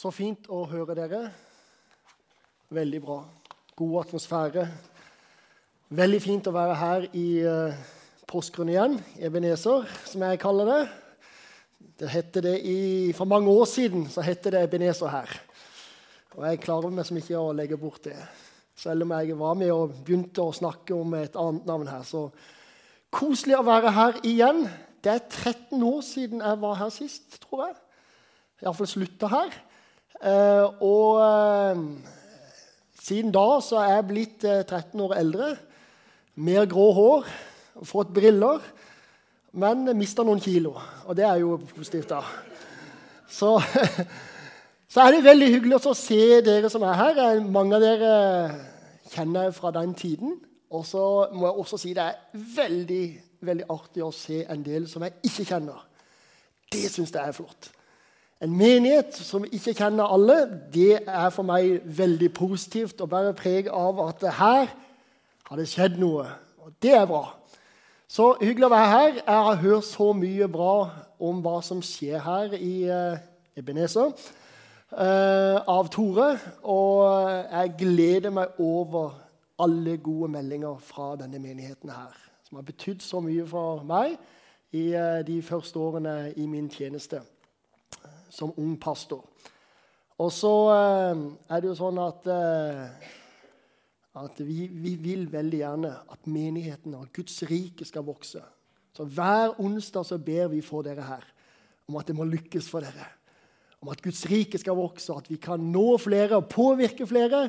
Så fint å høre dere. Veldig bra. God atmosfære. Veldig fint å være her i uh, Porsgrunn igjen, Ebenezer, som jeg kaller det. Det det i, For mange år siden så hette det Ebenezer her. Og jeg klarer meg som ikke å legge bort det. Selv om jeg var med og begynte å snakke om et annet navn her. Så koselig å være her igjen. Det er 13 år siden jeg var her sist, tror jeg. Iallfall slutta her. Uh, og uh, siden da så er jeg blitt uh, eh, 13 år eldre. Mer grå hår, fått briller, men mista noen kilo. Og det er jo positivt, da. Så, så er det veldig hyggelig å se dere som er her. Mange av dere kjenner jeg fra den tiden. Og så må jeg også si det er veldig, veldig artig å se en del som jeg ikke kjenner. Det syns jeg er flott. En menighet som ikke kjenner alle, det er for meg veldig positivt og bare preg av at her har det skjedd noe. Og det er bra. Så hyggelig å være her. Jeg har hørt så mye bra om hva som skjer her i uh, Ebenezer uh, av Tore. Og jeg gleder meg over alle gode meldinger fra denne menigheten her. Som har betydd så mye for meg i uh, de første årene i min tjeneste som ung pastor. Og så eh, er det jo sånn at, eh, at vi, vi, vil veldig gjerne at menigheten og Guds rike skal vokse. Så hver onsdag så ber vi for dere her om at det må lykkes for dere. Om at Guds rike skal vokse, at vi kan nå flere og påvirke flere.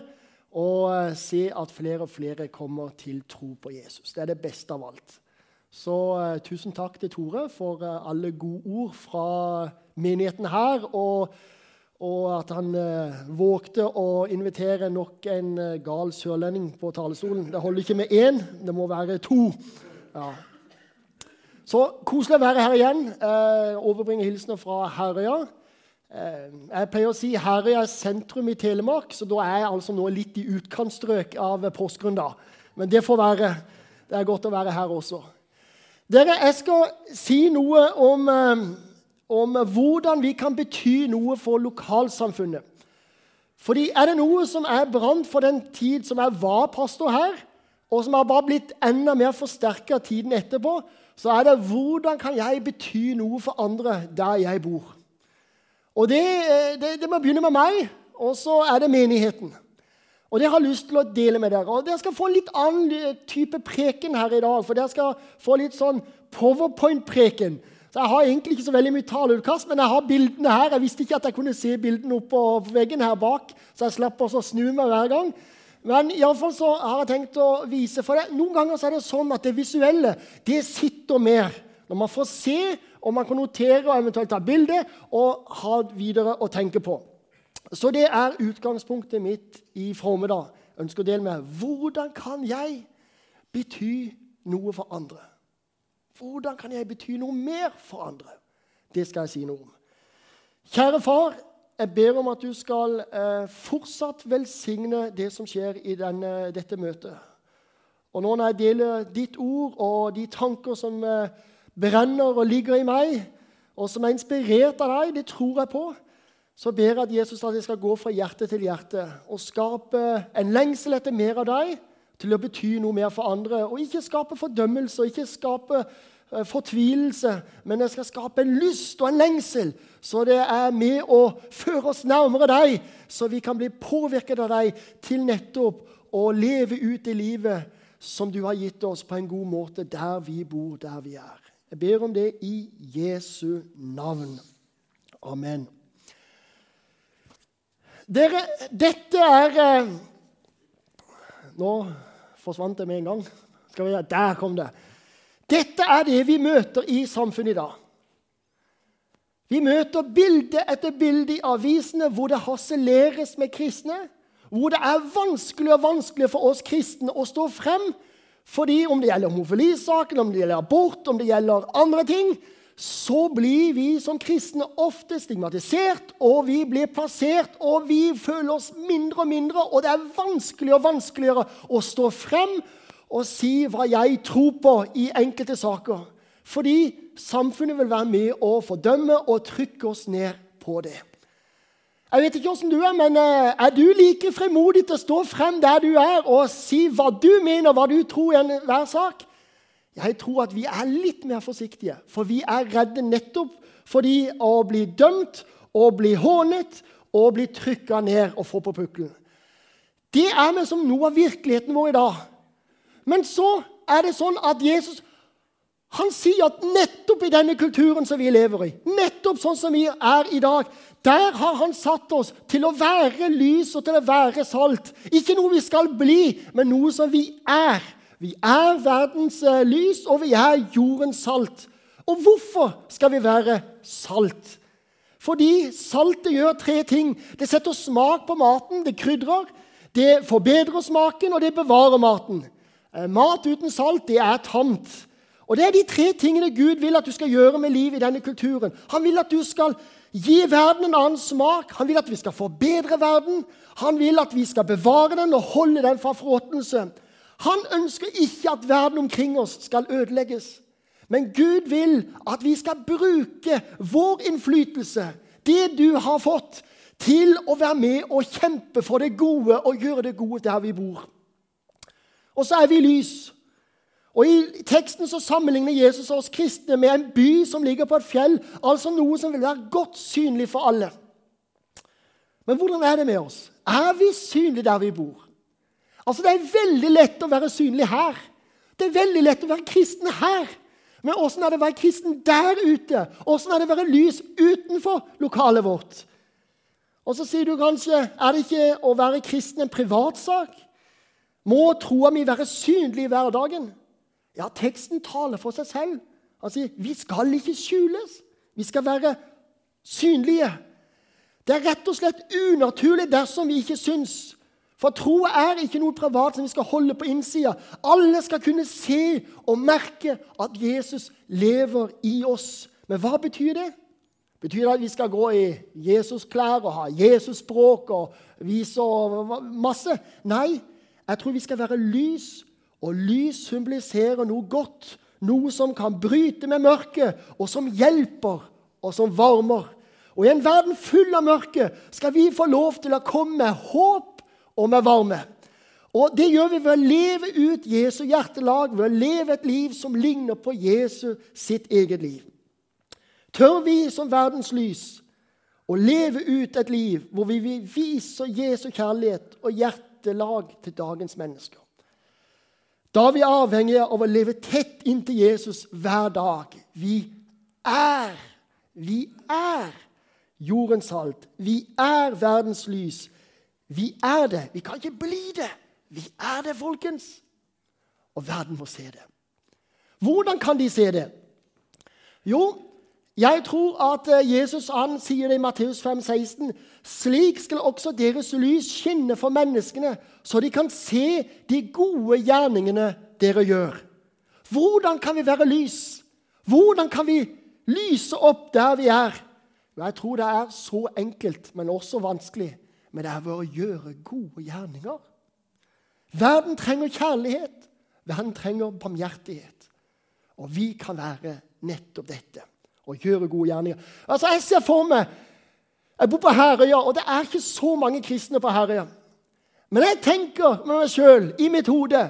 Og eh, se at flere og flere kommer til tro på Jesus. Det er det beste av alt. Så tusen takk til Tore for alle gode ord fra menigheten her. Og, og at han eh, vågte å invitere nok en gal sørlending på talerstolen. Det holder ikke med én, det må være to. Ja. Så koselig å være her igjen. overbringe hilsener fra Herøya. Jeg pleier å si Herøya er sentrum i Telemark, så da er jeg altså nå litt i utkantstrøk av Porsgrunn. Men det får være. Det er godt å være her også. Dere, jeg skal si noe om, eh, om, hvordan vi kan bety noe for lokalsamfunnet. Fordi Er det noe som er brant for den tid som jeg var pastor her, og som har bare blitt enda mer forsterka tiden etterpå, så er det hvordan kan jeg bety noe for andre der jeg bor. Og Det, eh, det, det må begynne med meg, og så er det menigheten. Og det har jeg lyst til å dele med dere. Og Dere skal få en litt annen type preken her i dag. For dere skal få litt sånn powerpoint-preken. Så Jeg har egentlig ikke så veldig mye taleutkast, men jeg har bildene her. Jeg visste ikke at jeg kunne se bildene oppå veggen her bak, så jeg slapp også å snu meg hver gang. Men i alle fall så har jeg tenkt å vise for deg Noen ganger så er det sånn at det visuelle det sitter mer. Når man får se, og man kan notere og eventuelt ta bilde og ha videre å tenke på. Så det er utgangspunktet mitt i formiddag. Jeg ønsker å dele med hvordan kan jeg bety noe for andre. Hvordan kan jeg bety noe mer for andre? Det skal jeg si noe om. Kjære far, jeg ber om at du skal eh, fortsatt velsigne det som skjer i denne, dette møtet. Og nå når jeg deler ditt ord og de tanker som eh, brenner og ligger i meg, og som er inspirert av deg, det tror jeg på, så ber jeg at Jesus at jeg skal gå fra hjerte til hjerte og skape en lengsel etter mer av deg, til å bety noe mer for andre. Og ikke skape fordømmelse og ikke skape fortvilelse, men jeg skal skape en lyst og en lengsel, så det er med å føre oss nærmere deg, så vi kan bli påvirket av deg til nettopp å leve ut i livet som du har gitt oss, på en god måte der vi bor, der vi er. Jeg ber om det i Jesu navn. Amen. Dere, dette er eh, Nå forsvant det med en gang. Vi, Der kom det. Dette er det vi møter i samfunnet i dag. Vi møter bilde etter bilde i avisene hvor det harseleres med kristne. Hvor det er vanskelig og vanskelig for oss kristne å stå frem. Fordi om det gjelder homofilisaken, om det gjelder abort, om det gjelder andre ting, så blir vi som kristne ofte stigmatisert, og vi blir plassert, og vi føler oss mindre og mindre, og det er vanskeligere og vanskeligere å stå frem og si hva jeg tror på i enkelte saker. Fordi samfunnet vil være med å fordømme og trykke oss ned på det. Jeg vet ikke åssen du er, men eh, er du like fremodig til å stå frem der du er, og si hva du mener, hva du tror i enhver sak? Jeg tror at vi er litt mer forsiktige, for vi er redde nettopp fordi å bli dømt og bli hånet og bli trykka ned og få på pukkelen. Det er med som noe av virkeligheten vår i dag. Men så er det sånn at Jesus han sier at nettopp i denne kulturen som vi lever i, nettopp sånn som vi er i dag, der har han satt oss til å være lys og til å være salt. Ikke noe vi skal bli, men noe som vi er. Vi er verdens eh, lys, og vi er jordens salt. Og hvorfor skal vi være salt? Fordi saltet gjør tre ting. Det setter smak på maten, det krydrer, det forbedrer smaken, og det bevarer maten. Eh, mat uten salt, det er tamt. Og Det er de tre tingene Gud vil at du skal gjøre med livet i denne kulturen. Han vil at du skal gi verden en annen smak. Han vil at vi skal forbedre verden. Han vil at vi skal bevare den og holde den fra forråtnelse. Han ønsker ikke at verden omkring oss skal ødelegges. Men Gud vil at vi skal bruke vår innflytelse, det du har fått, til å være med og kjempe for det gode og gjøre det gode der vi bor. Og så er vi lys. Og I teksten så sammenligner Jesus oss kristne med en by som ligger på et fjell, altså noe som vil være godt synlig for alle. Men hvordan er det med oss? Er vi synlige der vi bor? Altså, Det er veldig lett å være synlig her. Det er veldig lett å være kristen her. Men åssen er det å være kristen der ute? Åssen er det å være lys utenfor lokalet vårt? Og så sier du kanskje er det ikke å være kristen en privatsak? Må troa mi være synlig i hverdagen? Ja, teksten taler for seg selv. Han sier vi skal ikke skjules. Vi skal være synlige. Det er rett og slett unaturlig dersom vi ikke syns. For troa er ikke noe privat som vi skal holde på innsida. Alle skal kunne se og merke at Jesus lever i oss. Men hva betyr det? Betyr det at vi skal gå i Jesus-klær og ha Jesus-språk og vise og masse? Nei, jeg tror vi skal være lys og lys symboliserer noe godt, noe som kan bryte med mørket, og som hjelper, og som varmer. Og i en verden full av mørke skal vi få lov til å komme med håp og med varme. Og Det gjør vi ved å leve ut Jesu hjertelag, ved å leve et liv som ligner på Jesu sitt eget liv. Tør vi som verdens lys å leve ut et liv hvor vi viser Jesu kjærlighet og hjertelag til dagens mennesker? Da vi er avhengige av å leve tett inntil Jesus hver dag. Vi er, vi er jordens salt. Vi er verdens lys. Vi er det. Vi kan ikke bli det. Vi er det, folkens. Og verden må se det. Hvordan kan de se det? Jo, jeg tror at eh, Jesus han sier det i Matteus 5, 16. Slik skal også deres lys skinne for menneskene, så de kan se de gode gjerningene dere gjør. Hvordan kan vi være lys? Hvordan kan vi lyse opp der vi er? Jeg tror det er så enkelt, men også vanskelig. Men det er ved å gjøre gode gjerninger. Verden trenger kjærlighet. Verden trenger barmhjertighet. Og vi kan være nettopp dette og gjøre gode gjerninger. Altså, Jeg ser for meg Jeg bor på Herøya, og det er ikke så mange kristne på Herøya. Men jeg tenker med meg sjøl, i mitt hode,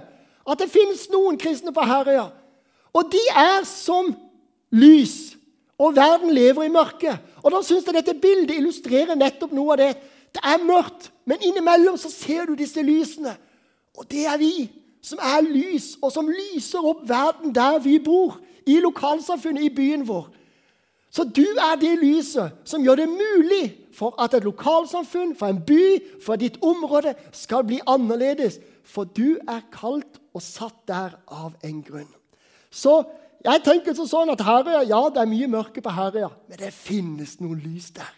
at det finnes noen kristne på Herøya. Og de er som lys. Og verden lever i mørket. Og da syns jeg dette bildet illustrerer nettopp noe av det. Det er mørkt, men innimellom så ser du disse lysene. Og det er vi som er lys, og som lyser opp verden der vi bor. I lokalsamfunnet, i byen vår. Så du er det lyset som gjør det mulig for at et lokalsamfunn, for en by, for ditt område skal bli annerledes. For du er kalt og satt der av en grunn. Så jeg tenker sånn at Herøya, ja, det er mye mørke på Herøya, men det finnes noen lys der.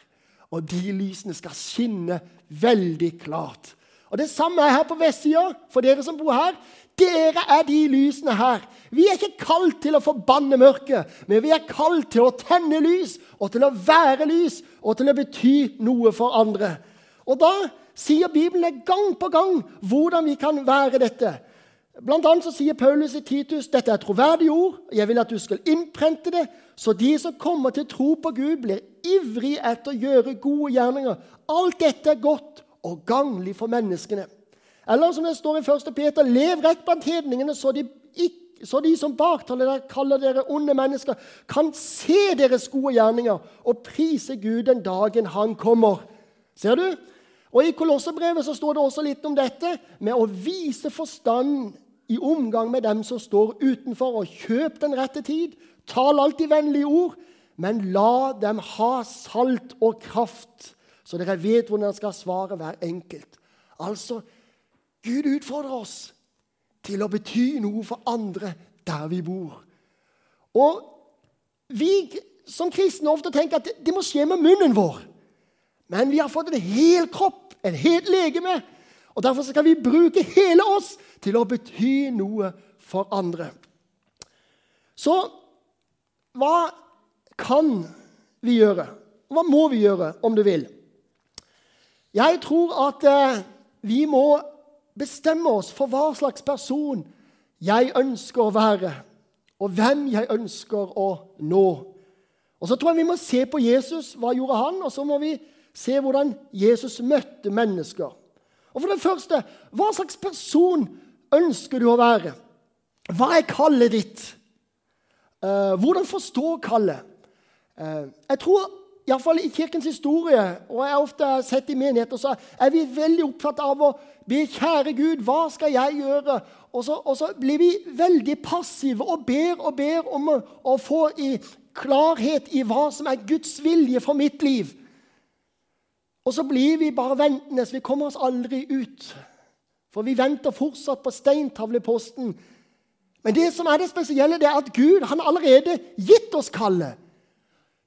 Og de lysene skal skinne veldig klart. Og Det samme er her på vestsida for dere som bor her. Dere er de lysene her. Vi er ikke kalt til å forbanne mørket, men vi er kalt til å tenne lys og til å være lys og til å bety noe for andre. Og da sier Bibelen gang på gang hvordan vi kan være dette. Blant annet så sier Paulus i Titus dette er troverdige ord. Jeg vil at du skal innprente det, så de som kommer til tro på Gud, blir ivrig etter å gjøre gode gjerninger. Alt dette er godt og gagnlig for menneskene. Eller som det står i 1. Peter.: Lev rett blant hedningene, så de, så de som baktaler dere, kaller dere onde mennesker, kan se deres gode gjerninger og prise Gud den dagen Han kommer. Ser du? Og I Kolosserbrevet så står det også litt om dette med å vise forstand i omgang med dem som står utenfor, og kjøp den rette tid. Tal alltid vennlige ord, men la dem ha salt og kraft, så dere vet hvordan dere skal svare hver enkelt. Altså, Gud utfordrer oss til å bety noe for andre der vi bor. Og vi som kristne ofte tenker at det må skje med munnen vår. Men vi har fått en hel kropp, en helt legeme. Og Derfor skal vi bruke hele oss til å bety noe for andre. Så hva kan vi gjøre? Hva må vi gjøre, om du vil? Jeg tror at eh, vi må bestemme oss for hva slags person jeg ønsker å være, og hvem jeg ønsker å nå. Og Så tror jeg vi må se på Jesus. Hva gjorde han? Og så må vi se hvordan Jesus møtte mennesker. Og for det første, hva slags person ønsker du å være? Hva er kallet ditt? Uh, hvordan forstå kallet? Uh, jeg tror iallfall i Kirkens historie, og jeg har ofte sett i menigheter, så er vi veldig opptatt av å be kjære Gud, hva skal jeg gjøre? Og så, og så blir vi veldig passive og ber og ber om å, å få i klarhet i hva som er Guds vilje for mitt liv. Og så blir vi bare ventende, så vi kommer oss aldri ut. For vi venter fortsatt på steintavleposten. Men det som er det spesielle, det er at Gud han allerede gitt oss kallet.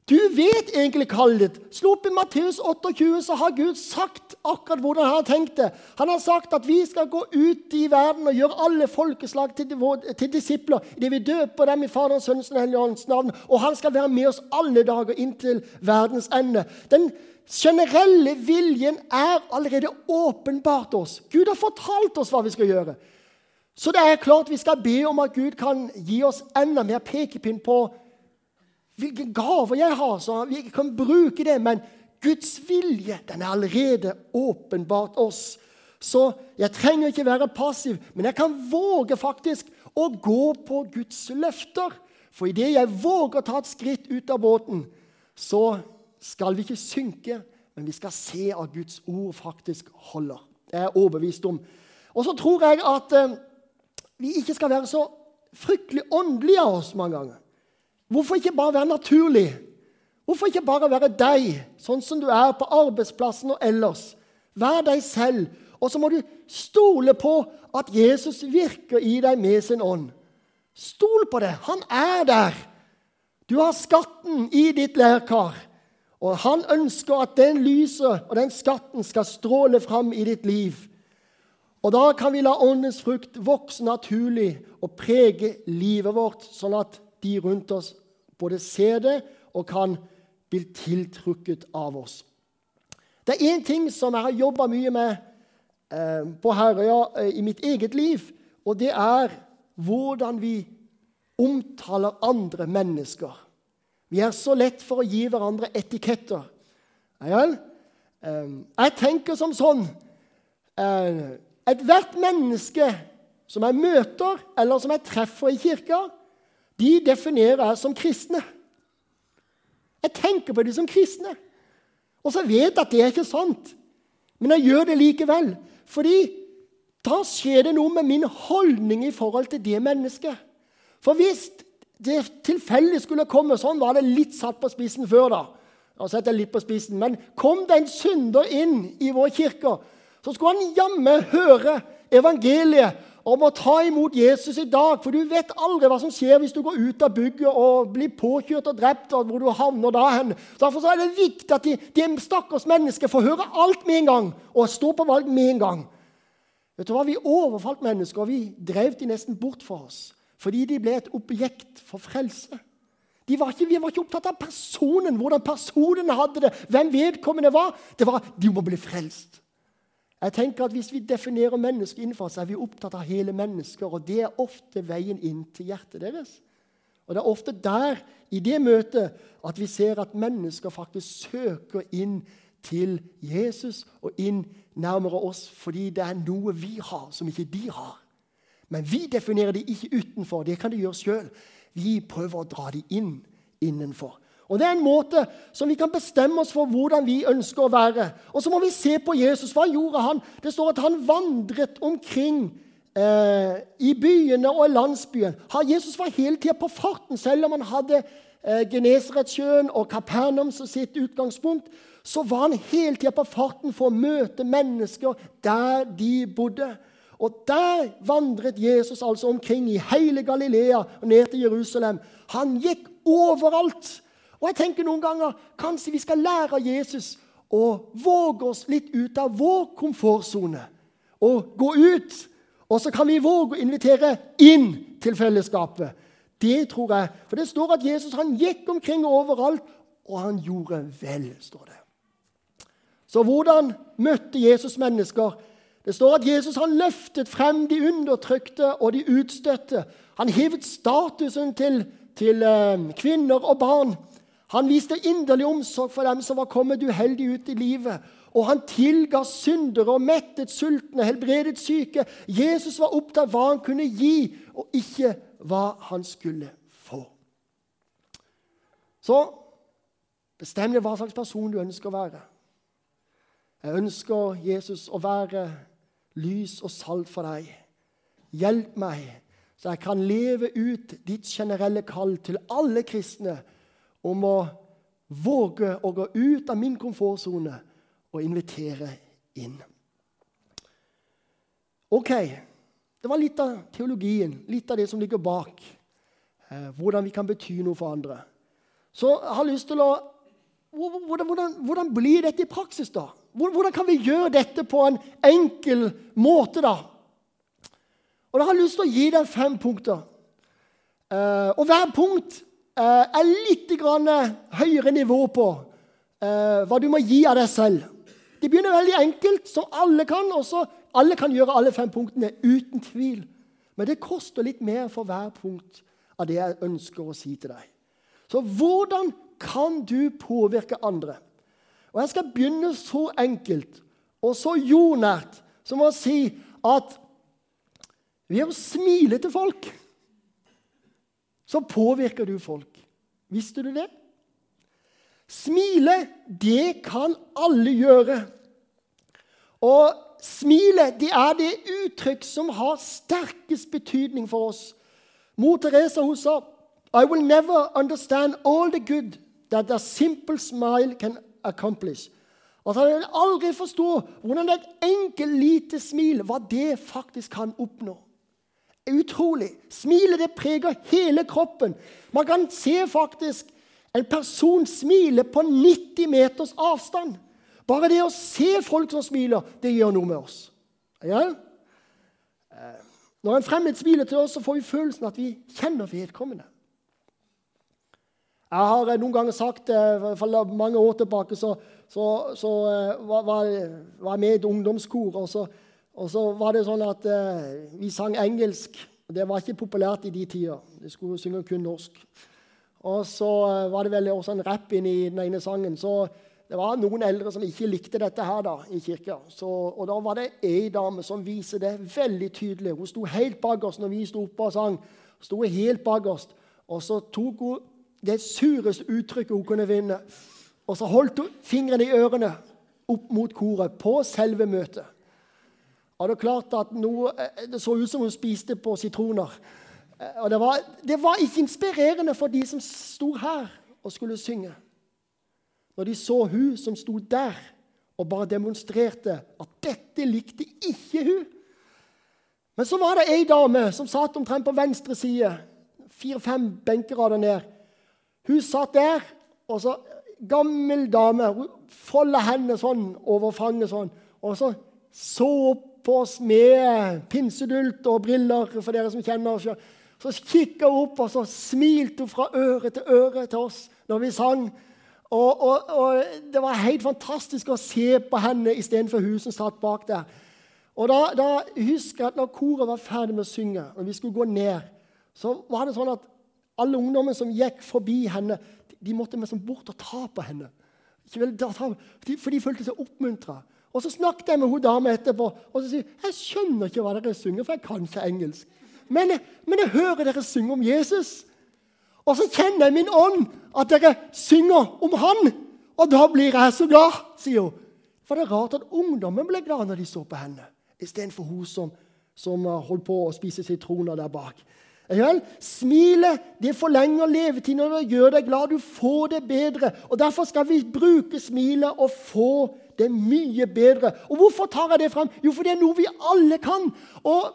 Du vet egentlig kallet ditt. Slå opp i Matteus 28, så har Gud sagt akkurat hvordan han har tenkt det. Han har sagt at vi skal gå ut i verden og gjøre alle folkeslag til, til disipler. Det vi døper dem i Faderens, Sønnens og Hellige Åndens navn. Og han skal være med oss alle dager inntil verdens ende. Den generelle viljen er allerede åpenbart oss. Gud har fortalt oss hva vi skal gjøre. Så det er klart vi skal be om at Gud kan gi oss enda mer pekepinn på hvilke gaver jeg har, så vi kan bruke det. Men Guds vilje den er allerede åpenbart oss. Så jeg trenger ikke være passiv, men jeg kan våge faktisk å gå på Guds løfter. For idet jeg våger å ta et skritt ut av båten, så skal vi ikke synke, men vi skal se at Guds ord faktisk holder. Det er jeg overbevist om. Og så tror jeg at eh, vi ikke skal være så fryktelig åndelige av oss mange ganger. Hvorfor ikke bare være naturlig? Hvorfor ikke bare være deg, sånn som du er på arbeidsplassen og ellers? Vær deg selv. Og så må du stole på at Jesus virker i deg med sin ånd. Stol på det. Han er der. Du har skatten i ditt lærkar. Og han ønsker at den lyset og den skatten skal stråle fram i ditt liv. Og da kan vi la åndens frukt vokse naturlig og prege livet vårt, sånn at de rundt oss både ser det og kan bli tiltrukket av oss. Det er én ting som jeg har jobba mye med eh, på Herøya eh, i mitt eget liv, og det er hvordan vi omtaler andre mennesker. Vi er så lett for å gi hverandre etiketter. Jeg tenker som sånn eh, Ethvert menneske som jeg møter, eller som jeg treffer i kirka, de definerer jeg som kristne. Jeg tenker på dem som kristne. Og så vet jeg at det er ikke sant. Men jeg gjør det likevel. Fordi da skjer det noe med min holdning i forhold til det mennesket. For hvis det tilfeldig skulle komme. Sånn var det litt satt på spissen før. da. Og jeg litt på spissen. Men kom det en synder inn i vår kirke, så skulle han jammen høre evangeliet om å ta imot Jesus i dag. For du vet aldri hva som skjer hvis du går ut av bygget og blir påkjørt og drept. og hvor du havner da hen. Derfor er det viktig at de, de stakkars mennesker får høre alt med en gang og stå på valg med en gang. Vet du hva? Vi overfalt mennesker, og vi drev de nesten bort for oss. Fordi de ble et objekt for frelse. Var ikke, vi var ikke opptatt av personen, hvordan personen hadde det, hvem vedkommende var. Det var de må bli frelst. Jeg tenker at Hvis vi definerer mennesket innenfor, så er vi opptatt av hele mennesker. Og det er ofte veien inn til hjertet deres. Og Det er ofte der, i det møtet, at vi ser at mennesker faktisk søker inn til Jesus og inn nærmere oss fordi det er noe vi har som ikke de har. Men vi definerer de ikke utenfor. Det kan de gjøre sjøl. Vi prøver å dra de inn innenfor. Og Det er en måte som vi kan bestemme oss for hvordan vi ønsker å være. Og så må vi se på Jesus. Hva gjorde han? Det står at han vandret omkring eh, i byene og landsbyen. Jesus var hele tida på farten, selv om han hadde eh, Genesaretsjøen og Kapernaum som sitt utgangspunkt. Så var han hele tida på farten for å møte mennesker der de bodde. Og der vandret Jesus altså omkring i hele Galilea og ned til Jerusalem. Han gikk overalt. Og jeg tenker noen ganger kanskje vi skal lære av Jesus å våge oss litt ut av vår komfortsone. Og gå ut. Og så kan vi våge å invitere inn til fellesskapet. Det tror jeg. For det står at Jesus han gikk omkring overalt, og han gjorde vel. står det. Så hvordan møtte Jesus mennesker? Det står at Jesus han løftet frem de undertrykte og de utstøtte. Han hevet statusen til, til uh, kvinner og barn. Han viste inderlig omsorg for dem som var kommet uheldig ut i livet. Og han tilga syndere og mettet sultne, helbredet syke. Jesus var opptatt av hva han kunne gi, og ikke hva han skulle få. Så bestem deg hva slags person du ønsker å være. Jeg ønsker Jesus å være lys og salt for deg. Hjelp meg, så jeg kan leve ut ditt generelle kall til alle kristne om å våge å gå ut av min komfortsone og invitere inn. Ok, det var litt av teologien, litt av det som ligger bak. Eh, hvordan vi kan bety noe for andre. Så jeg har lyst til å hvordan, hvordan, hvordan blir dette i praksis, da? Hvordan kan vi gjøre dette på en enkel måte, da? Og Da har jeg lyst til å gi deg fem punkter. Eh, og hver punkt er litt grann høyere nivå på uh, hva du må gi av deg selv. Det begynner veldig enkelt, som alle kan. Også alle kan gjøre alle fem punktene uten tvil. Men det koster litt mer for hver punkt av det jeg ønsker å si til deg. Så hvordan kan du påvirke andre? Og Jeg skal begynne så enkelt og så jordnært som å si at ved å smile til folk så påvirker du folk. Visste du det? Smile, det kan alle gjøre. Og smilet det er det uttrykk som har sterkest betydning for oss. Mor Teresa hun sa I will never understand all the good that a simple smile can accomplish. Altså, Han vil aldri forstå hvordan et enkelt, lite smil hva det faktisk kan oppnå. Utrolig. Smilet det preger hele kroppen. Man kan se faktisk en person smile på 90 meters avstand. Bare det å se folk som smiler, det gjør noe med oss. Ja? Når en fremmed smiler til oss, så får vi følelsen at vi kjenner vedkommende. Jeg har eh, noen ganger sagt eh, for mange år tilbake så, så, så eh, var, var, jeg med i et ungdomskor. Og så, og så, var det sånn at eh, vi sang engelsk. Det var ikke populært i de tider. De skulle synge kun norsk. Og så uh, var det vel også en rapp inn i den ene sangen. Så det var noen eldre som ikke likte dette her da, i kirka. Så, og da var det ei dame som viser det veldig tydelig. Hun sto helt bakerst når vi sto oppe og sang. Sto helt bakerst. Og så tok hun det sureste uttrykket hun kunne vinne. Og så holdt hun fingrene i ørene opp mot koret på selve møtet. Og Det er klart at noe, eh, det så ut som hun spiste på sitroner. Eh, og det var, det var ikke inspirerende for de som sto her og skulle synge. Når de så hun som sto der og bare demonstrerte at dette likte ikke hun. Men så var det ei dame som satt omtrent på venstre side, fire-fem benkerader ned. Hun satt der, og så gammel dame. Hun folda hendene sånn over fanget sånn. Og så så på oss med pinsedult og briller, for dere som kjenner oss. Så kikka hun opp, og så smilte hun fra øre til øre til oss når vi sang. Og, og, og, Det var helt fantastisk å se på henne istedenfor hun som satt bak der. Og da, da husker jeg at når koret var ferdig med å synge, og vi skulle gå ned, så var det sånn at alle ungdommen som gikk forbi henne, de måtte liksom bort og ta på henne. For de følte seg oppmuntra. Og så snakket jeg med hun dama etterpå, og så sier jeg skjønner ikke hva dere synger, for jeg kan ikke engelsk. Men, men jeg hører dere synge om Jesus. Og så kjenner jeg min ånd at dere synger om han. Og da blir jeg så glad, sier hun. For det er rart at ungdommen ble glad når de så på henne, istedenfor hun som, som holdt på å spise sitroner der bak. Smilet det forlenger levetiden, og det gjør deg glad. Du får det bedre. Og Derfor skal vi bruke smilet og få det er mye bedre. Og Hvorfor tar jeg det fram? Jo, for det er noe vi alle kan. Og,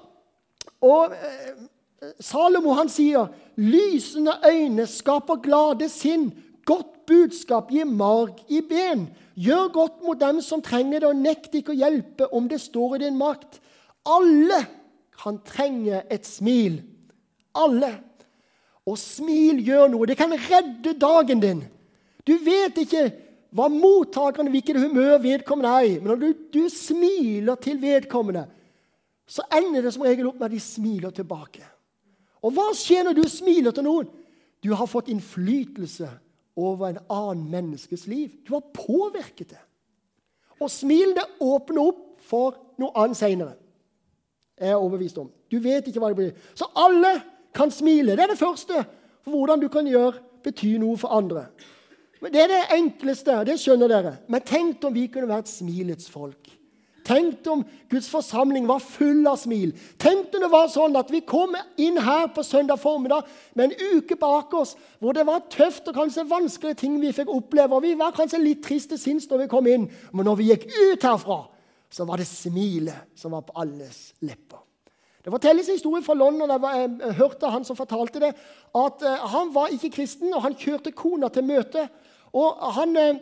og eh, Salomo han sier lysende øyne skaper glade sinn. Godt budskap gir marg i ben. Gjør godt mot dem som trenger det, og nekt ikke å hjelpe om det står i din makt. Alle kan trenge et smil alle. Og smil gjør noe. Det kan redde dagen din. Du vet ikke hva mottakeren, hvilket humør vedkommende er i. Men når du, du, smiler til vedkommende, så ender det som regel opp med at de smiler tilbake. Og hva skjer når du smiler til noen? Du har fått innflytelse over en annen menneskes liv. Du har påvirket det. Og smilene åpner opp for noe annet seinere. Jeg er overbevist om. Du vet ikke hva det blir. Så alle kan smile. Det er det første for hvordan du kan gjøre, bety noe for andre. Det er det enkleste, det skjønner dere. Men tenk om vi kunne vært smilets folk. Tenk om Guds forsamling var full av smil. Tenk om det var sånn at vi kom inn her på søndag formiddag med en uke bak oss hvor det var tøft og kanskje vanskelige ting vi fikk oppleve. og Vi var kanskje litt triste sinns når vi kom inn, men når vi gikk ut herfra, så var det smilet som var på alles lepper. Det fortelles en historie fra London. Jeg, hørte han som fortalte det, at uh, han var ikke kristen, og han kjørte kona til møte. Og han, uh,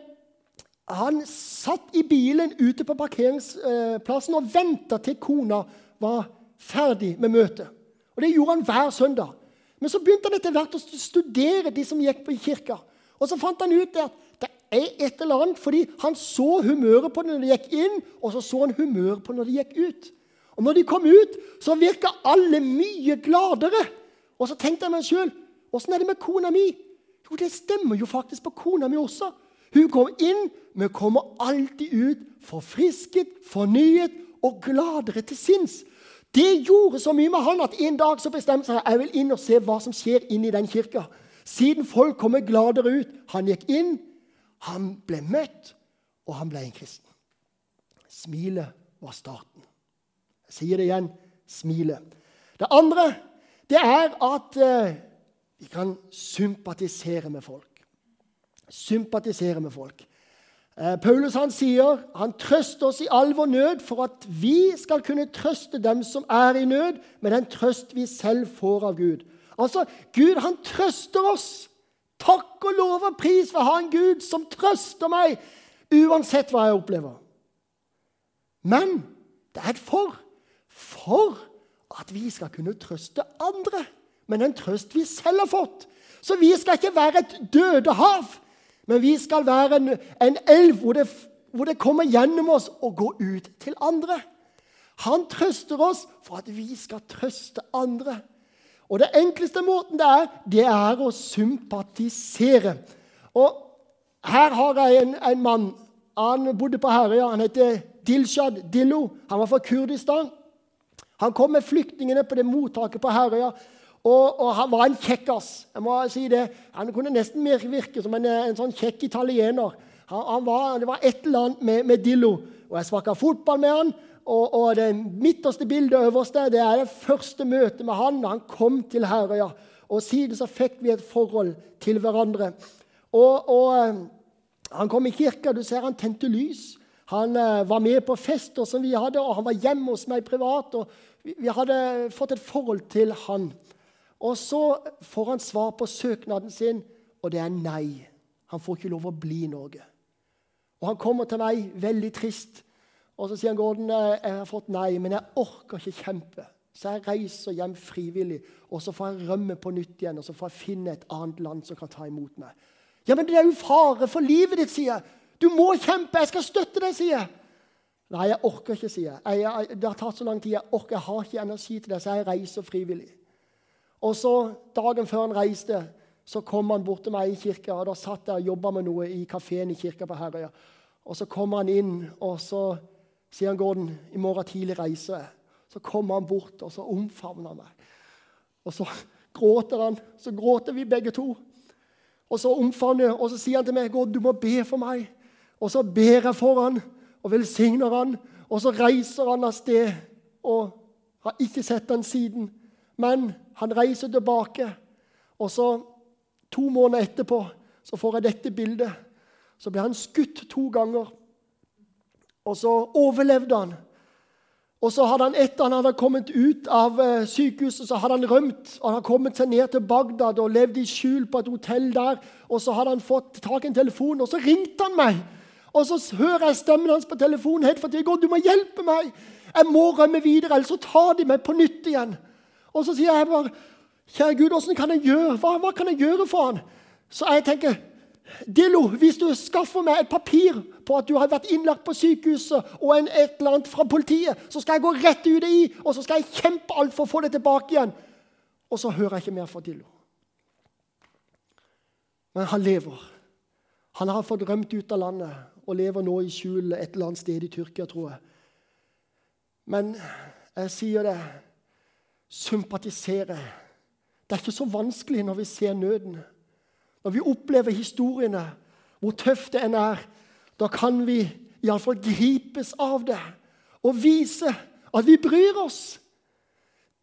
han satt i bilen ute på parkeringsplassen og venta til kona var ferdig med møtet. Og Det gjorde han hver søndag. Men så begynte han etter hvert å studere de som gikk på kirka. Og så fant han ut at det er et eller annet, fordi han så humøret på det når de gikk inn, og så så han humøret på når de gikk ut. Og når de kom ut, så virka alle mye gladere. Og så tenkte jeg meg sjøl Åssen er det med kona mi? Jo, det stemmer jo faktisk på kona mi også. Hun kom inn, men kommer alltid ut forfrisket, fornyet og gladere til sinns. Det gjorde så mye med han at en dag så bestemte seg jeg vil inn og se hva som skjer inne i den kirka. Siden folk kommer gladere ut. Han gikk inn, han ble møtt, og han ble en kristen. Smilet var starten. Jeg sier det igjen smilet. Det andre det er at vi kan sympatisere med folk. Sympatisere med folk. Eh, Paulus han sier han trøster oss i all vår nød for at vi skal kunne trøste dem som er i nød, med den trøst vi selv får av Gud. Altså, Gud han trøster oss. Takk og lov og pris for å ha en Gud som trøster meg uansett hva jeg opplever. Men det er et for for at vi skal kunne trøste andre med en trøst vi selv har fått. Så vi skal ikke være et døde hav, men vi skal være en, en elv hvor det, hvor det kommer gjennom oss og går ut til andre. Han trøster oss for at vi skal trøste andre. Og det enkleste måten det er, det er å sympatisere. Og her har jeg en, en mann. Han bodde på Herøya. Han heter Dilshad Dillo. Han var fra Kurdistan. Han kom med flyktningene på det mottaket på Herøya. Og, og, han var en kjekkas. jeg må si det. Han kunne nesten virke som en, en sånn kjekk italiener. Han, han var, det var et eller annet med, med Dillo. Og Jeg sparka fotball med han. Og, og, det midterste bildet øverste det er det første møtet med han da han kom til Herøya. Og siden så fikk vi et forhold til hverandre. Og, og eh, Han kom i kirka. Du ser han tente lys. Han uh, var med på fester som vi hadde, og han var hjemme hos meg privat. og vi hadde fått et forhold til han. Og så får han svar på søknaden sin, og det er nei. Han får ikke lov å bli i Norge. Og Han kommer til meg veldig trist. Og så sier han Gordon, jeg har fått nei, men jeg orker ikke kjempe. Så jeg reiser hjem frivillig, og så får jeg rømme på nytt igjen og så får jeg finne et annet land som kan ta imot meg. Ja, men det er jo fare for livet ditt, sier jeg. Du må kjempe. Jeg skal støtte deg, sier jeg. Nei, jeg orker ikke, sier jeg. jeg, jeg det har tatt så lang tid. Jeg orker, jeg har ikke energi til det, så jeg reiser frivillig. Og så, dagen før han reiste, så kom han bort til meg i kirka. og Da satt jeg og jobba med noe i kafeen i kirka på Herøya. Og så kommer han inn, og så sier han Gordon, i morgen tidlig reiser jeg. Så kommer han bort, og så omfavner han meg. Og så gråter han. Så gråter vi begge to. Og så omfavner og så sier han til meg Gordon, du må be for meg. Og så ber jeg for han, og velsigner han. Og så reiser han av sted og har ikke sett han siden. Men han reiser tilbake. Og så, to måneder etterpå, så får jeg dette bildet. Så ble han skutt to ganger. Og så overlevde han. Og så hadde han Etter han hadde kommet ut av eh, sykehuset, så hadde han rømt. og Han hadde kommet seg ned til Bagdad og levd i skjul på et hotell der. Og Så hadde han fått tak i en telefon, og så ringte han meg. Og Så hører jeg stemmen hans på telefonen. helt for til går, 'Du må hjelpe meg! Jeg må rømme videre, ellers så tar de meg på nytt igjen.' Og så sier jeg bare, 'Kjære Gud, åssen kan jeg gjøre? Hva, hva kan jeg gjøre for han?' Så jeg tenker Dillo, hvis du skaffer meg et papir på at du har vært innlagt på sykehuset, og en, et eller annet fra politiet, så skal jeg gå rett ut i, og så skal jeg kjempe alt for å få det tilbake igjen. Og så hører jeg ikke mer fra Dillo. Men han lever. Han har fått rømt ut av landet og lever nå i skjul et eller annet sted i Tyrkia, tror jeg. Men jeg sier det sympatisere. Det er ikke så vanskelig når vi ser nøden. Når vi opplever historiene, hvor tøft det enn er, da kan vi iallfall gripes av det og vise at vi bryr oss.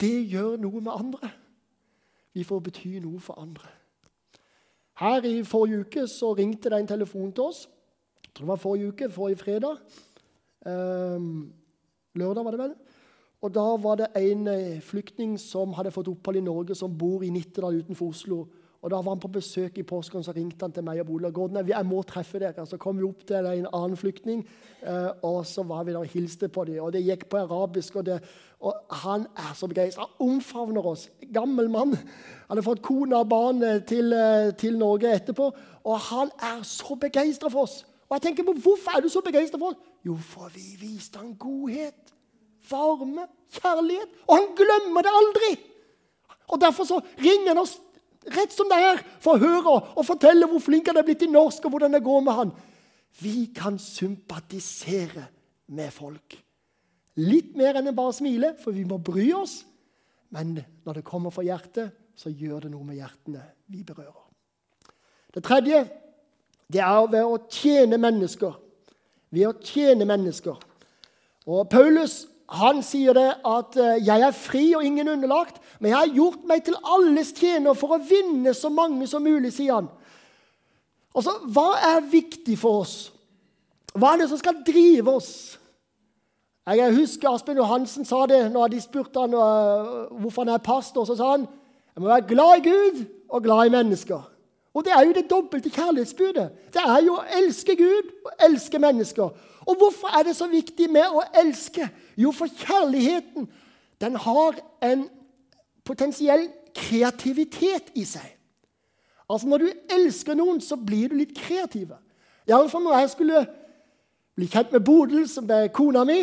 Det gjør noe med andre. Vi får bety noe for andre. Her i forrige uke så ringte det en telefon til oss. Jeg tror det var forrige uke, forrige fredag. Um, lørdag, var det vel. Og Da var det en eh, flyktning som hadde fått opphold i Norge, som bor i Nittedal utenfor Oslo. Og Da var han på besøk i påsken, så ringte han til meg og Bola. Gordon, jeg må treffe dere. Så kom vi opp til en annen flyktning, eh, og så var vi der og hilste på dem. Og det gikk på arabisk, og, det, og han er så begeistra. Omfavner oss. Gammel mann. Han hadde fått kone og barn eh, til, til, Norge etterpå. Og han er så begeistra for oss. Og jeg tenker på, Hvorfor er du så begeistra for oss? Jo, for vi viste han godhet, varme, kjærlighet. Og han glemmer det aldri! Og Derfor så ringer han oss rett som det er, for å høre og fortelle hvor flink han er blitt i norsk, og hvordan det går med han. Vi kan sympatisere med folk. Litt mer enn bare smile, for vi må bry oss. Men når det kommer fra hjertet, så gjør det noe med hjertene vi berører. Det tredje det er ved å tjene mennesker. Ved å tjene mennesker. Og Paulus han sier det at eh, 'jeg er fri og ingen underlagt', men 'jeg har gjort meg til alles tjener for å vinne så mange som mulig', sier han. Altså, Hva er viktig for oss? Hva er det som skal drive oss? Jeg husker Asbjørn Johansen sa det når de spurte han uh, hvorfor han er pastor. Så sa han jeg må være glad i Gud og glad i mennesker. Og det er jo det dobbelte kjærlighetsbudet. Det er jo å elske Gud og elske mennesker. Og hvorfor er det så viktig med å elske? Jo, for kjærligheten den har en potensiell kreativitet i seg. Altså Når du elsker noen, så blir du litt kreativ. Iallfall når jeg skulle bli kjent med Bodil, som er kona mi,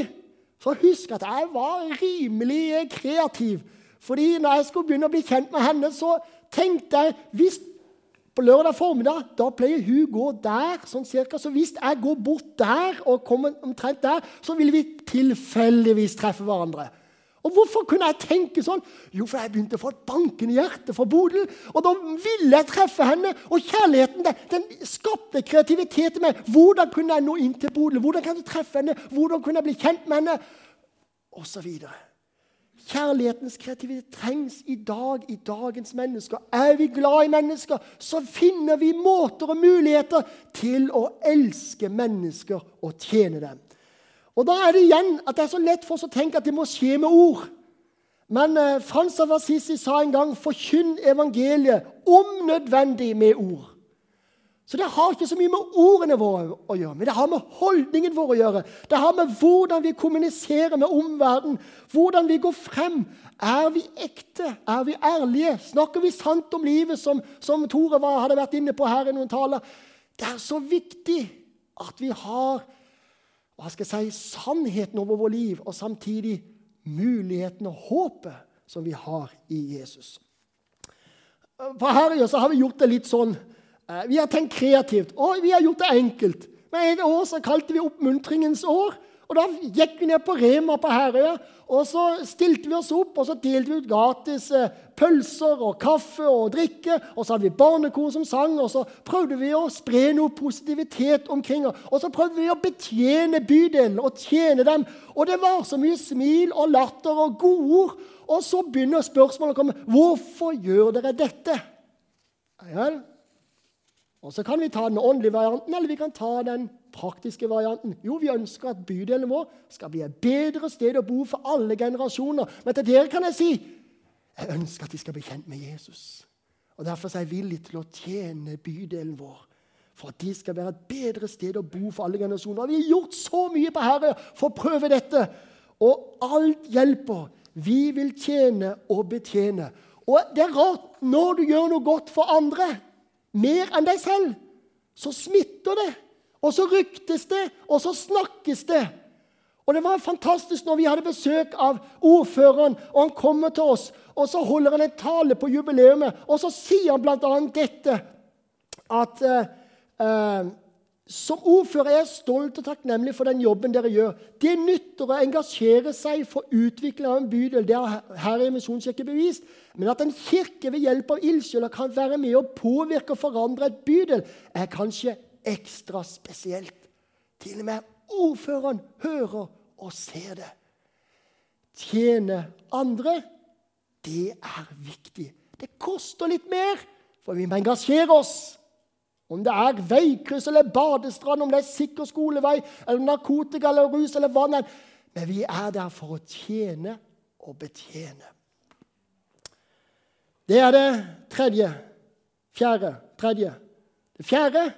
så husk at jeg var rimelig kreativ. Fordi når jeg skulle begynne å bli kjent med henne, så tenkte jeg hvis på lørdag formiddag da pleier hun gå der, sånn cirka. Så hvis jeg går bort der og kommer omtrent der, så vil vi tilfeldigvis treffe hverandre. Og Hvorfor kunne jeg tenke sånn? Jo, for jeg begynte å få et bankende hjerte for Bodil. Og da ville jeg treffe henne. Og kjærligheten den, den skapte kreativitet i meg. Hvordan kunne jeg nå inn til Bodil? Hvordan kan jeg treffe henne? Hvordan kunne jeg bli kjent med henne? Og så videre. Kjærlighetens kreativitet trengs i dag i dagens mennesker. Er vi glad i mennesker, så finner vi måter og muligheter til å elske mennesker og tjene dem. Og Da er det igjen at det er så lett for oss å tenke at det må skje med ord. Men eh, Frans av Assisi sa en gang 'forkynn evangeliet, om nødvendig med ord'. Så det har ikke så mye med ordene våre å gjøre, men det har med holdningen vår å gjøre. Det har med hvordan vi kommuniserer med omverdenen, hvordan vi går frem. Er vi ekte? Er vi ærlige? Snakker vi sant om livet, som, som Tore var, hadde vært inne på her i noen taler? Det er så viktig at vi har hva skal jeg si, sannheten over vår liv, og samtidig muligheten og håpet som vi har i Jesus. På Herøya har vi gjort det litt sånn vi har tenkt kreativt, og vi har gjort det enkelt. Med et år så kalte vi oppmuntringens år. og Da gikk vi ned på Rema på Herøya, og så stilte vi oss opp og så delte vi ut gratis eh, pølser og kaffe og drikke. Og så hadde vi barnekor som sang, og så prøvde vi å spre noe positivitet omkring. Og så prøvde vi å betjene bydelen og tjene dem. Og det var så mye smil og latter og godord. Og så begynner spørsmålet å komme. Hvorfor gjør dere dette? Ja, og Så kan vi ta den åndelige varianten, eller vi kan ta den praktiske varianten. Jo, vi ønsker at bydelen vår skal bli et bedre sted å bo for alle generasjoner. Men til dere kan jeg si jeg ønsker at de skal bli kjent med Jesus. Og Derfor er jeg villig til å tjene bydelen vår. For at de skal være et bedre sted å bo for alle generasjoner. Og vi har gjort så mye på Herre for å prøve dette. Og alt hjelper. Vi vil tjene og betjene. Og det er rart når du gjør noe godt for andre mer enn deg selv, så smitter det. Og så ryktes det, og så snakkes det. Og Det var fantastisk når vi hadde besøk av ordføreren, og han kommer til oss. og Så holder han en tale på jubileet, og så sier han bl.a. dette at uh, uh, som ordfører er jeg stolt og takknemlig for den jobben dere gjør. Det nytter å engasjere seg for utvikling av en bydel. Det har her i Misjonskirken bevist. Men at en kirke ved hjelp av ildsjeler kan være med og påvirke og forandre et bydel, er kanskje ekstra spesielt. Til og med ordføreren hører og ser det. Tjene andre, det er viktig. Det koster litt mer, for vi må engasjere oss. Om det er veikryss eller badestrand, om det er sikker skolevei, eller narkotika eller rus eller er. Men vi er der for å tjene og betjene. Det er det tredje. Fjerde. Tredje. Det fjerde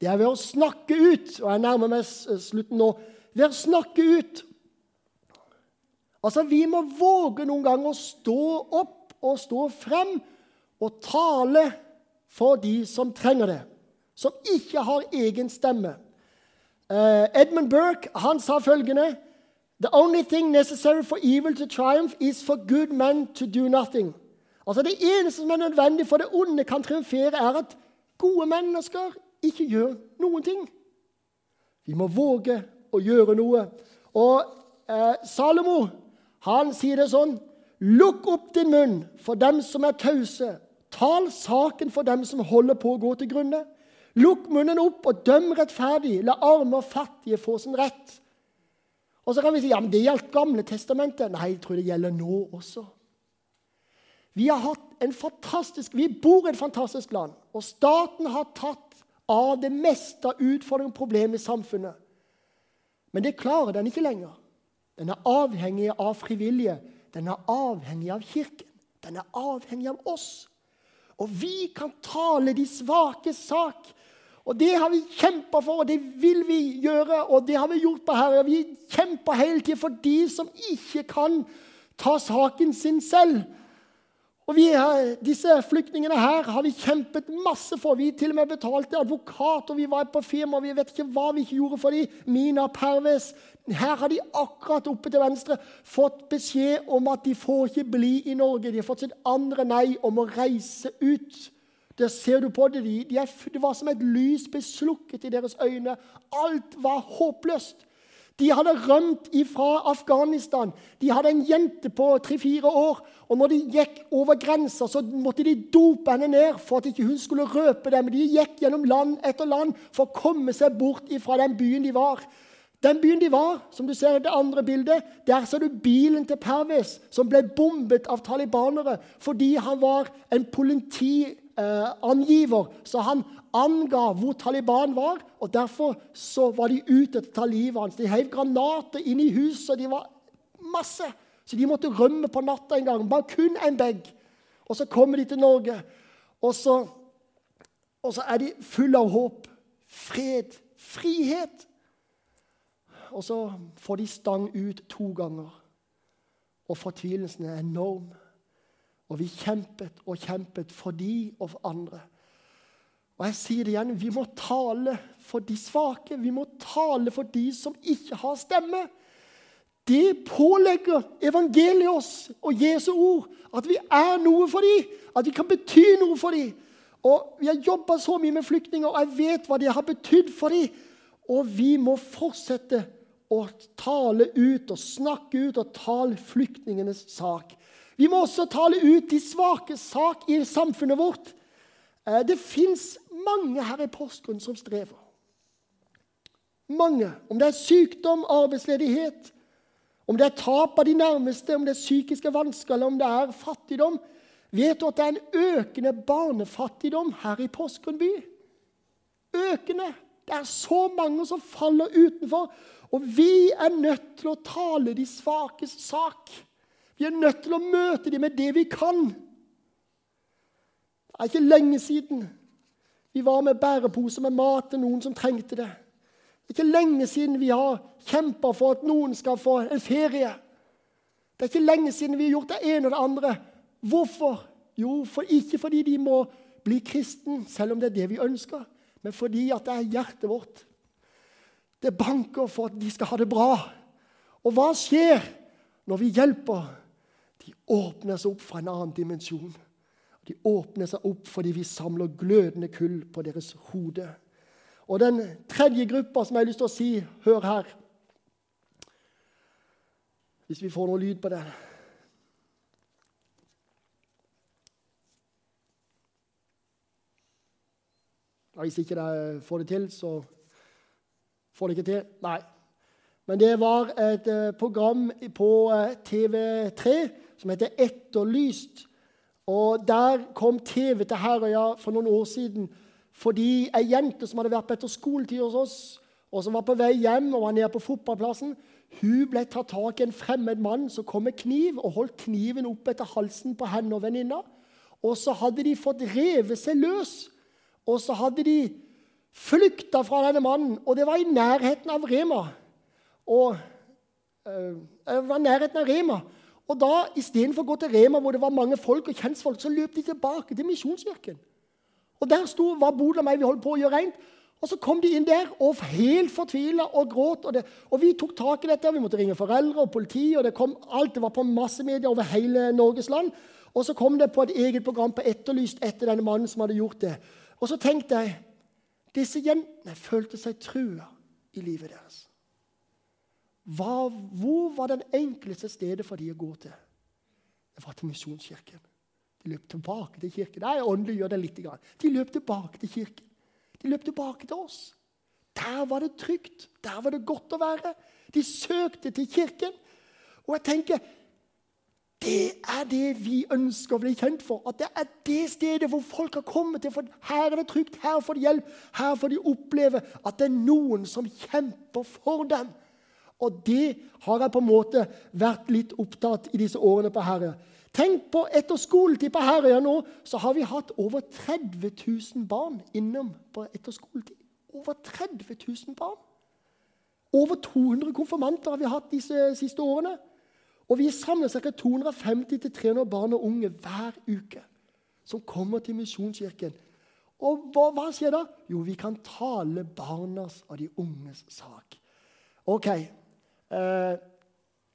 det er ved å snakke ut. Og jeg nærmer meg slutten nå. Ved å snakke ut. Altså, Vi må våge noen ganger å stå opp og stå frem og tale for de som trenger det som ikke har egen stemme. Uh, Edmund Burke han sa følgende The only thing necessary for evil to triumph is for good men to do nothing. Altså Det eneste som er nødvendig for det onde kan triumfere, er at gode mennesker ikke gjør noen ting. Vi må våge å gjøre noe. Og eh, Salomo han sier det sånn Lukk opp din munn for dem som er tause. Tal saken for dem som holder på å gå til grunne. Lukk munnen opp og døm rettferdig. La arme og fattige få sin rett. Og så kan vi si ja, men det gjaldt Gamle testamentet. Nei, jeg tror det gjelder nå også. Vi har hatt en fantastisk, vi bor i et fantastisk land, og staten har tatt av det meste av utfordringer og problemer i samfunnet. Men det klarer den ikke lenger. Den er avhengig av frivillige. Den er avhengig av Kirken. Den er avhengig av oss. Og vi kan tale de svake sak. Og det har vi kjempa for, og det vil vi gjøre. Og det har vi gjort på Herre. Vi kjemper hele tida for de som ikke kan ta saken sin selv. Og vi, Disse flyktningene her har vi kjempet masse for. Vi til og med betalte advokat, og vi var på firma. Vi vet ikke hva vi ikke gjorde for dem. Mina Perves. Her har de akkurat oppe til venstre fått beskjed om at de får ikke bli i Norge. De har fått sitt andre nei om å reise ut. Der ser du på det. De, de er, det var som et lys ble slukket i deres øyne. Alt var håpløst. De hadde rømt fra Afghanistan. De hadde en jente på tre-fire år. Og Når de gikk over grensa, så måtte de dope henne ned for at ikke hun skulle røpe dem. De gikk gjennom land etter land for å komme seg bort fra den byen de var. Den byen de var, som du ser i det andre bildet, der ser du bilen til Pervis, som ble bombet av talibanere fordi han var en politiangiver. Så han anga hvor Taliban var, og derfor så var de ute etter å ta livet hans. De heiv granater inn i huset. De var masse. Så de måtte rømme på natta en gang. Bare kun en bag. Og så kommer de til Norge. Og så Og så er de fulle av håp, fred, frihet. Og så får de stang ut to ganger. Og fortvilelsen er enorm. Og vi kjempet og kjempet for de og for andre. Og jeg sier det igjen, vi må tale for de svake. Vi må tale for de som ikke har stemme. Det pålegger evangeliet oss og Jesu ord at vi er noe for dem. At vi kan bety noe for dem. Og Vi har jobba så mye med flyktninger, og jeg vet hva det har betydd for dem. Og vi må fortsette å tale ut og snakke ut og tale flyktningenes sak. Vi må også tale ut de svake sak i samfunnet vårt. Eh, det fins mange her i Porsgrunn som strever. Mange. Om det er sykdom, arbeidsledighet, om det er tap av de nærmeste, om det er psykiske vansker eller om det er fattigdom. Vet du at det er en økende barnefattigdom her i Porsgrunn by? Økende. Det er så mange som faller utenfor. Og vi er nødt til å tale de svakes sak. Vi er nødt til å møte dem med det vi kan. Det er ikke lenge siden vi var med bæreposer med mat til noen som trengte det. Det er ikke lenge siden vi har kjempa for at noen skal få en ferie. Det er ikke lenge siden vi har gjort det ene og det andre. Hvorfor? Jo, for ikke fordi de må bli kristen, selv om det er det vi ønsker, men fordi at det er hjertet vårt. Det banker for at de skal ha det bra. Og hva skjer når vi hjelper? De åpner seg opp fra en annen dimensjon. De åpner seg opp fordi vi samler glødende kull på deres hode. Og den tredje gruppa som jeg har lyst til å si, hør her Hvis vi får noe lyd på det. Hvis ikke de får det til, så får de ikke til. Nei. Men det var et eh, program på eh, TV3 som heter Etterlyst. Og Der kom TV til Herøya for noen år siden fordi ei jente som hadde vært på etterskoletid hos oss, og som var på vei hjem og var nede på fotballplassen, hun ble tatt tak i en fremmed mann som kom med kniv og holdt kniven opp etter halsen på henne og venninna. Og så hadde de fått revet seg løs og så hadde de flykta fra denne mannen, og det var i nærheten av Rema. Og, øh, det var i nærheten av Rema. Og da, Istedenfor å gå til Rema, hvor det var mange folk og kjentfolk, så løp de tilbake til Misjonskirken. Og Der sto, var Bodil og meg, vi holdt på å gjøre rent. Og Så kom de inn der og helt fortvila og gråt. Og, det, og, Vi tok tak i dette. og Vi måtte ringe foreldre og politi. og det kom, Alt det var på massemedier over hele Norges land. Og så kom det på et eget program på Etterlyst etter denne mannen som hadde gjort det. Og så tenkte jeg disse jentene følte seg trua i livet deres. Hva, hvor var den enkleste stedet for de å gå til? Det var til Misjonskirken. De løp tilbake til kirken. Nei, åndelig gjør det litt. De løp tilbake til kirken. De løp tilbake til oss. Der var det trygt. Der var det godt å være. De søkte til kirken. Og jeg tenker, det er det vi ønsker å bli kjent for. At det er det stedet hvor folk har kommet til. For her er det trygt, her får de hjelp, her får de oppleve at det er noen som kjemper for dem. Og det har jeg på en måte vært litt opptatt i disse årene på Herøya. Tenk på etter skoletid på Herøya nå, så har vi hatt over 30 000 barn innom på etter skoletid. Over 30 000 barn. Over 200 konfirmanter har vi hatt disse siste årene. Og vi samler ca. 250-300 barn og unge hver uke som kommer til Misjonskirken. Og hva, hva, skjer da? Jo, vi kan tale barnas og de unges sak. Ok. Eh,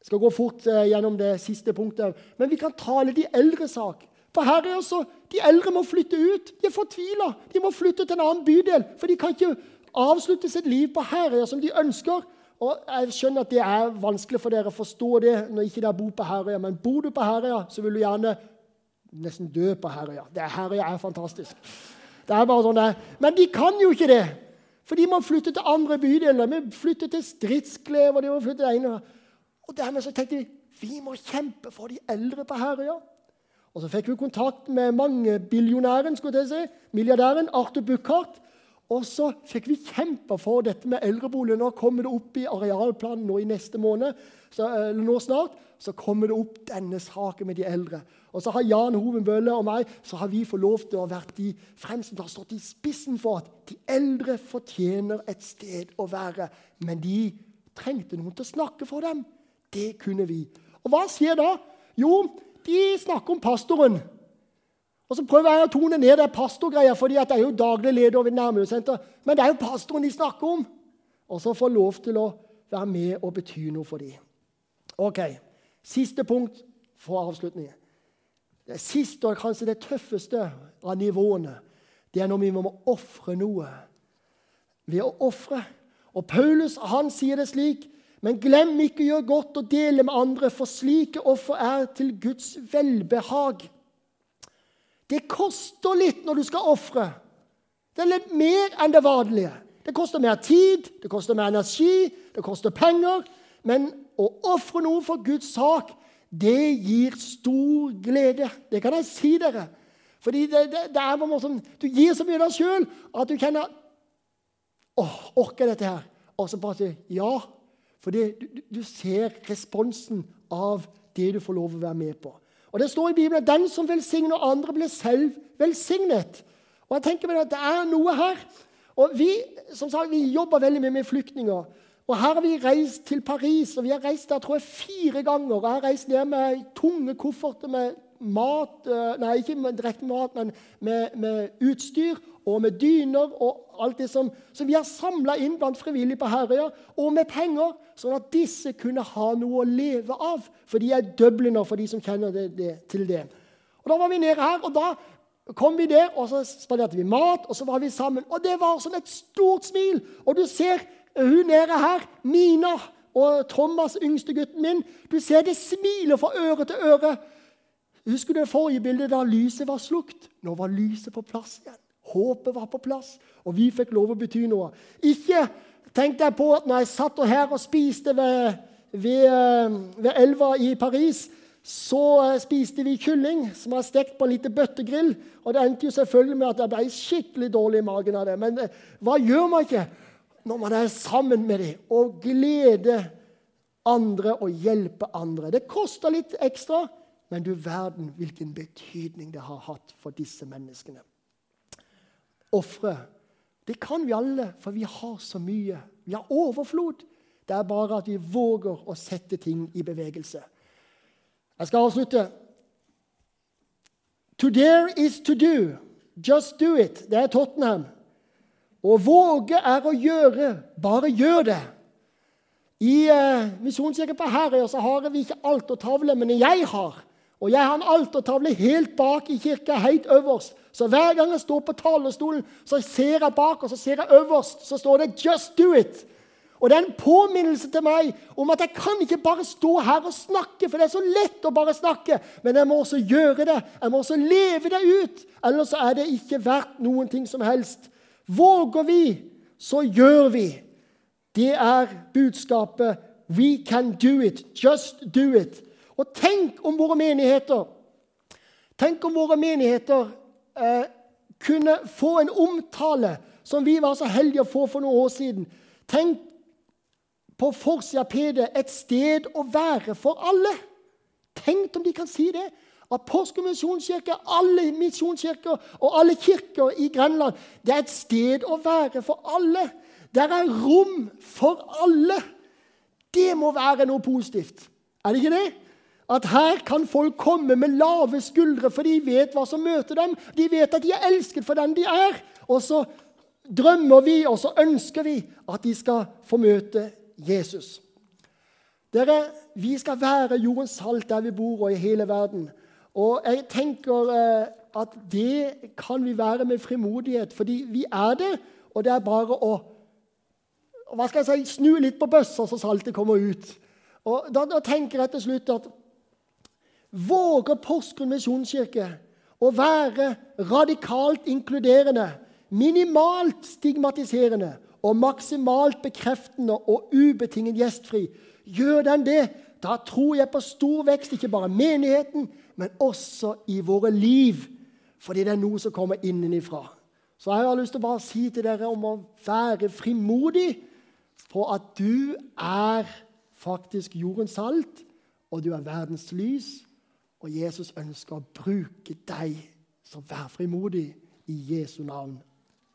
jeg skal gå fort eh, gjennom det siste punktet. Men vi kan tale de eldres sak. For her er også, De eldre må flytte ut. De er fortvila. De må flytte til en annen bydel. For de kan ikke avslutte sitt liv på Herøya som de ønsker. Og Jeg skjønner at det er vanskelig for dere å forstå det når ikke dere bor på Herøya. Men bor du på Herøya, så vil du gjerne nesten dø på Herøya. Det Herøya er fantastisk. Det er bare sånn det Men de kan jo ikke det. Fordi man flytter til andre bydeler. Vi flytter til Stridsklev. Og de må flytte til ene. Og dermed så tenkte vi vi må kjempe for de eldre på Herøya. Og så fikk vi kontakt med mange billionæren, skulle jeg si, milliardæren Arthur Buchardt. Og så fikk vi kjempa for dette med eldreboliger. Nå kommer det opp i arealplanen nå i neste måned. Så, eller nå snart så kommer det opp denne saken med de eldre. Og så har Jan Hoven Bølle og meg så har vi fått lov til å ha vært de fremste har stått i spissen for at de eldre fortjener et sted å være. Men de trengte noen til å snakke for dem. Det kunne vi. Og hva skjer da? Jo, de snakker om pastoren. Og så prøver jeg å tone ned det pastorgreia, fordi det er jo daglig leder ved Nærmiljøsenter. Men det er jo pastoren de snakker om. Og så får lov til å være med og bety noe for dem. Ok, Siste punkt for avslutningen. Det siste og kanskje det tøffeste av nivåene det er når vi må ofre noe. Ved å ofre. Og Paulus han sier det slik men glem ikke å gjøre godt og dele med andre, for slike offer er til Guds velbehag. Det koster litt når du skal ofre. Det er litt mer enn det vanlige. Det koster mer tid, det koster mer energi, det koster penger. Men å ofre noe for Guds sak, det gir stor glede. Det kan jeg si dere. Fordi det, det, det er noe som, Du gir så mye av deg sjøl at du kjenner åh, orker dette her? Og så bare sier ja. For du, du ser responsen av det du får lov å være med på. Og Det står i Bibelen at 'den som velsigner andre, blir selv velsignet'. Og jeg tenker meg at Det er noe her. Og Vi som sagt, vi jobber veldig mye med flyktninger. Og Her har vi reist til Paris, og vi har reist der tror jeg, fire ganger. og Jeg har reist ned med tunge kofferter med mat eh, Nei, ikke direkte mat, men med, med utstyr og med dyner og alt det som, som vi har samla inn blant frivillige på Herøya, og med penger, sånn at disse kunne ha noe å leve av. For de er Dubliner, for de som kjenner det, det, til det. Og Da var vi nede her, og da kom vi der, og så spanderte vi mat, og så var vi sammen. Og det var som et stort smil. Og du ser hun nede her, Mina og Thomas, yngste gutten min, du ser det smiler fra øre til øre. Husker du det forrige bildet da lyset var slukt? Nå var lyset på plass igjen. Håpet var på plass, og vi fikk lov å bety noe. Ikke tenkte jeg på at når jeg satt her og spiste ved, ved, eh, ved elva i Paris, så eh, spiste vi kylling som var stekt på en liten bøttegrill. Og det endte jo selvfølgelig med at jeg ble skikkelig dårlig i magen av det. Men eh, hva gjør man ikke når man er sammen med dem og gleder andre og hjelper andre? Det koster litt ekstra, men du verden hvilken betydning det har hatt for disse menneskene ofre. Det kan vi alle, for vi har så mye. Vi har overflod. Det er bare at vi våger å sette ting i bevegelse. Jeg skal avslutte. To dare is to do. Just do it. Det er Tottenham. Å våge er å gjøre. Bare gjør det. I uh, Misjonskirken på Herøya så har vi ikke alt å tavle, men jeg har. Og jeg har en altertavle helt bak i kirka, helt øverst. Så hver gang jeg står på talerstolen, så ser jeg bak, og så ser jeg øverst, så står det 'Just do it'. Og Det er en påminnelse til meg om at jeg kan ikke bare stå her og snakke, for det er så lett å bare snakke, men jeg må også gjøre det. Jeg må også leve det ut. Ellers er det ikke verdt noen ting som helst. Våger vi, så gjør vi. Det er budskapet. We can do it. Just do it. Og tenk om våre menigheter Tenk om våre menigheter eh, kunne få en omtale som vi var så heldige å få for noen år siden. Tenk på forsida PD 'Et sted å være for alle'. Tenk om de kan si det. At misjonskirke, alle misjonskirker og alle kirker i Grenland det er et sted å være for alle. Der er rom for alle. Det må være noe positivt. Er det ikke det? At her kan folk komme med lave skuldre, for de vet hva som møter dem. De vet at de er elsket for den de er. Og så drømmer vi, og så ønsker vi at de skal få møte Jesus. Dere, Vi skal være jordens salt der vi bor, og i hele verden. Og jeg tenker eh, at det kan vi være med frimodighet, fordi vi er det. Og det er bare å hva skal jeg si, snu litt på bøssa så saltet kommer ut. Og da, da tenker jeg til slutt at våger Porsgrunn misjonskirke å være radikalt inkluderende, minimalt stigmatiserende og maksimalt bekreftende og ubetinget gjestfri. Gjør den det, da tror jeg på stor vekst, ikke bare menigheten, men også i våre liv. Fordi det er noe som kommer innenifra. Så jeg har lyst til å bare si til dere om å være frimodig på at du er faktisk jordens salt, og du er verdens lys. Og Jesus ønsker å bruke deg, så vær frimodig i Jesu navn.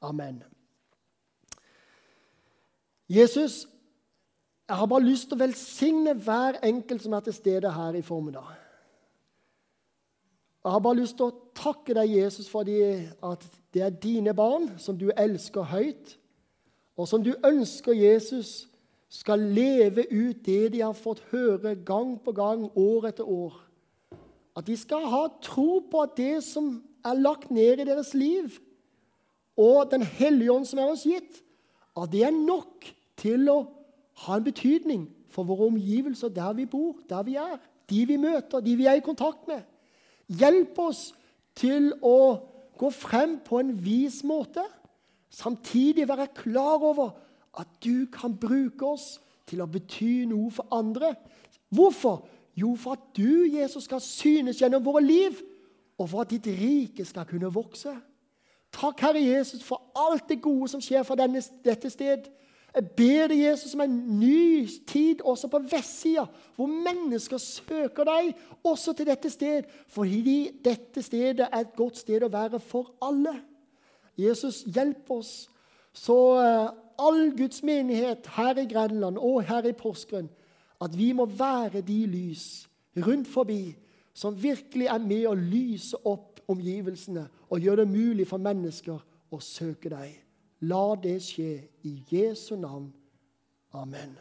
Amen. Jesus, jeg har bare lyst til å velsigne hver enkelt som er til stede her i formiddag. Jeg har bare lyst til å takke deg, Jesus, for at det er dine barn som du elsker høyt, og som du ønsker, Jesus, skal leve ut det de har fått høre gang på gang, år etter år. At de skal ha tro på at det som er lagt ned i deres liv, og Den hellige ånd som er oss gitt, at det er nok til å ha en betydning for våre omgivelser der vi bor, der vi er, de vi møter, de vi er i kontakt med. Hjelp oss til å gå frem på en vis måte, samtidig være klar over at du kan bruke oss til å bety noe for andre. Hvorfor? Jo, for at du, Jesus, skal synes gjennom våre liv, og for at ditt rike skal kunne vokse. Takk, Herre Jesus, for alt det gode som skjer fra denne, dette sted. Jeg ber deg, Jesus, om en ny tid også på vestsida, hvor mennesker søker deg også til dette sted, fordi dette stedet er et godt sted å være for alle. Jesus, hjelp oss, så uh, all Guds menighet her i Grenland og her i Porsgrunn, at vi må være de lys rundt forbi som virkelig er med å lyse opp omgivelsene og gjøre det mulig for mennesker å søke deg. La det skje i Jesu navn. Amen.